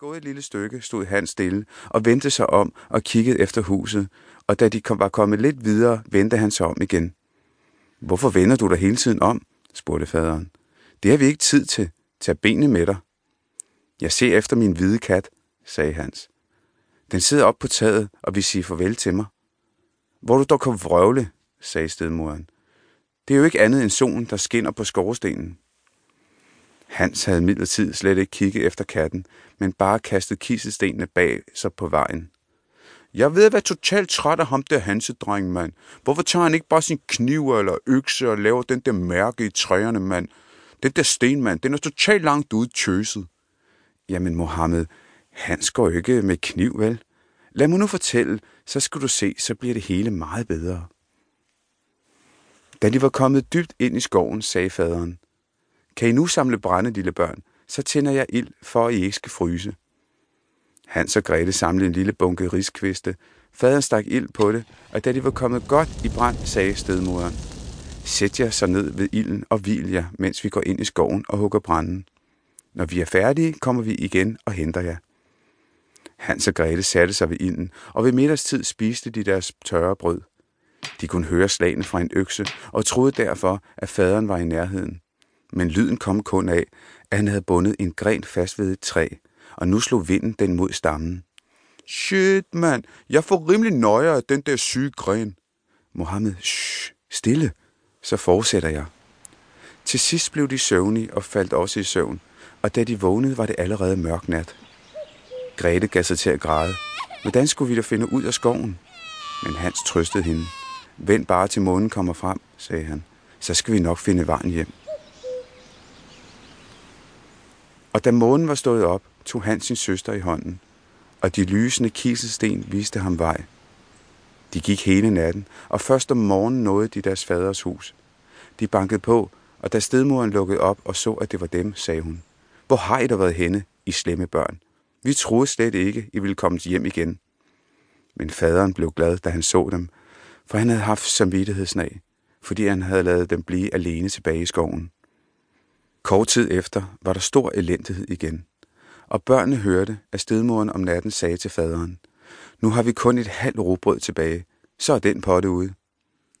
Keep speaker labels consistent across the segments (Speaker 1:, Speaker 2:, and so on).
Speaker 1: gået et lille stykke, stod han stille og vendte sig om og kiggede efter huset, og da de kom, var kommet lidt videre, vendte han sig om igen. Hvorfor vender du dig hele tiden om? spurgte faderen. Det har vi ikke tid til. Tag benene med dig. Jeg ser efter min hvide kat, sagde Hans. Den sidder op på taget og vil sige farvel til mig. Hvor du dog kom vrøvle, sagde stedmoren. Det er jo ikke andet end solen, der skinner på skorstenen. Hans havde midlertid slet ikke kigget efter katten, men bare kastet kiselstenene bag sig på vejen. Jeg ved at være totalt træt af ham der Hansedreng, mand. Hvorfor tager han ikke bare sin kniv eller økse og laver den der mærke i træerne, mand? Den der sten, mand, den er totalt langt ude tøset. Jamen, Mohammed, Hans går ikke med kniv, vel? Lad mig nu fortælle, så skal du se, så bliver det hele meget bedre. Da de var kommet dybt ind i skoven, sagde faderen, kan I nu samle brænde, lille børn, så tænder jeg ild, for at I ikke skal fryse. Hans og Grete samlede en lille bunke riskviste. Faderen stak ild på det, og da de var kommet godt i brand, sagde stedmoderen, Sæt jer så ned ved ilden og hvil jer, mens vi går ind i skoven og hugger branden. Når vi er færdige, kommer vi igen og henter jer. Hans og Grete satte sig ved ilden, og ved middagstid spiste de deres tørre brød. De kunne høre slagene fra en økse, og troede derfor, at faderen var i nærheden. Men lyden kom kun af, at han havde bundet en gren fast ved et træ, og nu slog vinden den mod stammen. Shit, mand, jeg får rimelig nøje af den der syge gren. Mohammed, shh, stille, så fortsætter jeg. Til sidst blev de søvnige og faldt også i søvn, og da de vågnede, var det allerede mørk nat. Grete gav sig til at græde. Hvordan skulle vi da finde ud af skoven? Men Hans trøstede hende. Vent bare til månen kommer frem, sagde han. Så skal vi nok finde vejen hjem. Og da månen var stået op, tog han sin søster i hånden, og de lysende kiselsten viste ham vej. De gik hele natten, og først om morgenen nåede de deres faders hus. De bankede på, og da stedmoren lukkede op og så, at det var dem, sagde hun. Hvor har I da været henne, I slemme børn? Vi troede slet ikke, I ville komme hjem igen. Men faderen blev glad, da han så dem, for han havde haft samvittighedsnag, fordi han havde lavet dem blive alene tilbage i skoven. Kort tid efter var der stor elendighed igen, og børnene hørte, at stedmoren om natten sagde til faderen, nu har vi kun et halvt robrød tilbage, så er den potte ude.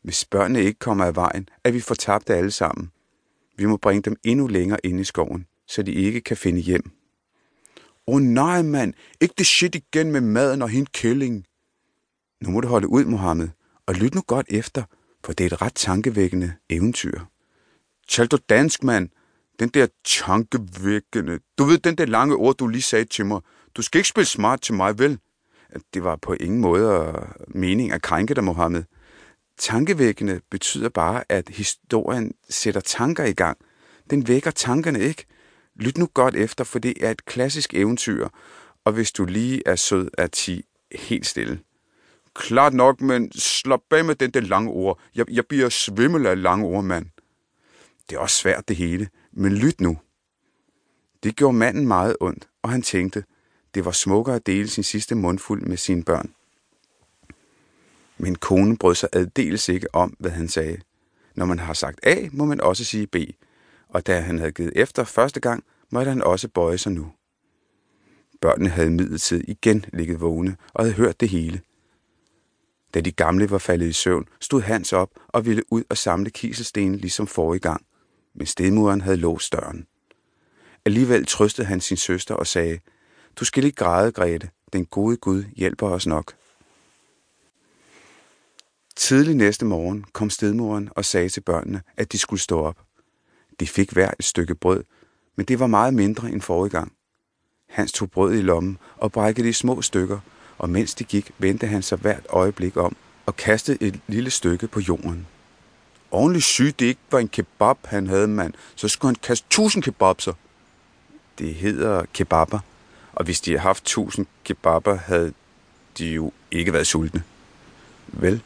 Speaker 1: Hvis børnene ikke kommer af vejen, er vi fortabte alle sammen. Vi må bringe dem endnu længere ind i skoven, så de ikke kan finde hjem. Åh oh, nej, mand. Ikke det shit igen med maden og hende kælling. Nu må du holde ud, Mohammed, og lyt nu godt efter, for det er et ret tankevækkende eventyr. Tal du dansk, mand. Den der tankevækkende. Du ved den der lange ord, du lige sagde til mig. Du skal ikke spille smart til mig, vel? Det var på ingen måde øh, mening at krænke dig, Mohammed. Tankevækkende betyder bare, at historien sætter tanker i gang. Den vækker tankerne ikke. Lyt nu godt efter, for det er et klassisk eventyr, og hvis du lige er sød at ti helt stille. Klart nok, men slap bag med den der lange ord. Jeg, jeg bliver svimmel af lange ord, mand. Det er også svært det hele, men lyt nu. Det gjorde manden meget ondt, og han tænkte, det var smukkere at dele sin sidste mundfuld med sine børn. Men konen brød sig aldeles ikke om, hvad han sagde. Når man har sagt A, må man også sige B, og da han havde givet efter første gang, måtte han også bøje sig nu. Børnene havde midlertid igen ligget vågne og havde hørt det hele. Da de gamle var faldet i søvn, stod Hans op og ville ud og samle kiselstenen ligesom forrige gang, men stedmoderen havde låst døren. Alligevel trøstede han sin søster og sagde, Du skal ikke græde, Grete. Den gode Gud hjælper os nok. Tidlig næste morgen kom stedmoren og sagde til børnene, at de skulle stå op. De fik hver et stykke brød, men det var meget mindre end forrige gang. Hans tog brød i lommen og brækkede det i små stykker, og mens de gik, vendte han sig hvert øjeblik om og kastede et lille stykke på jorden. Ordentligt syg, det ikke var en kebab, han havde, mand. Så skulle han kaste tusind kebabser. Det hedder kebaber, og hvis de havde haft tusind kebaber, havde de jo ikke været sultne. Vel?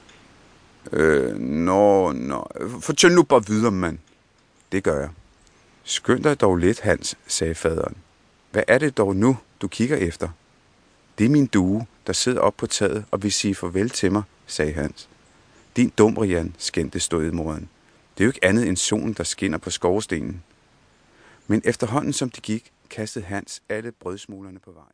Speaker 1: Øh, nå, nå. Fortæl nu bare videre, mand. Det gør jeg. Skynd dig dog lidt, Hans, sagde faderen. Hvad er det dog nu, du kigger efter? Det er min due, der sidder op på taget og vil sige farvel til mig, sagde Hans. Din dumrian, skændte stødmoren. Det er jo ikke andet end solen, der skinner på skorstenen. Men efterhånden som de gik, kastede Hans alle brødsmulerne på vejen.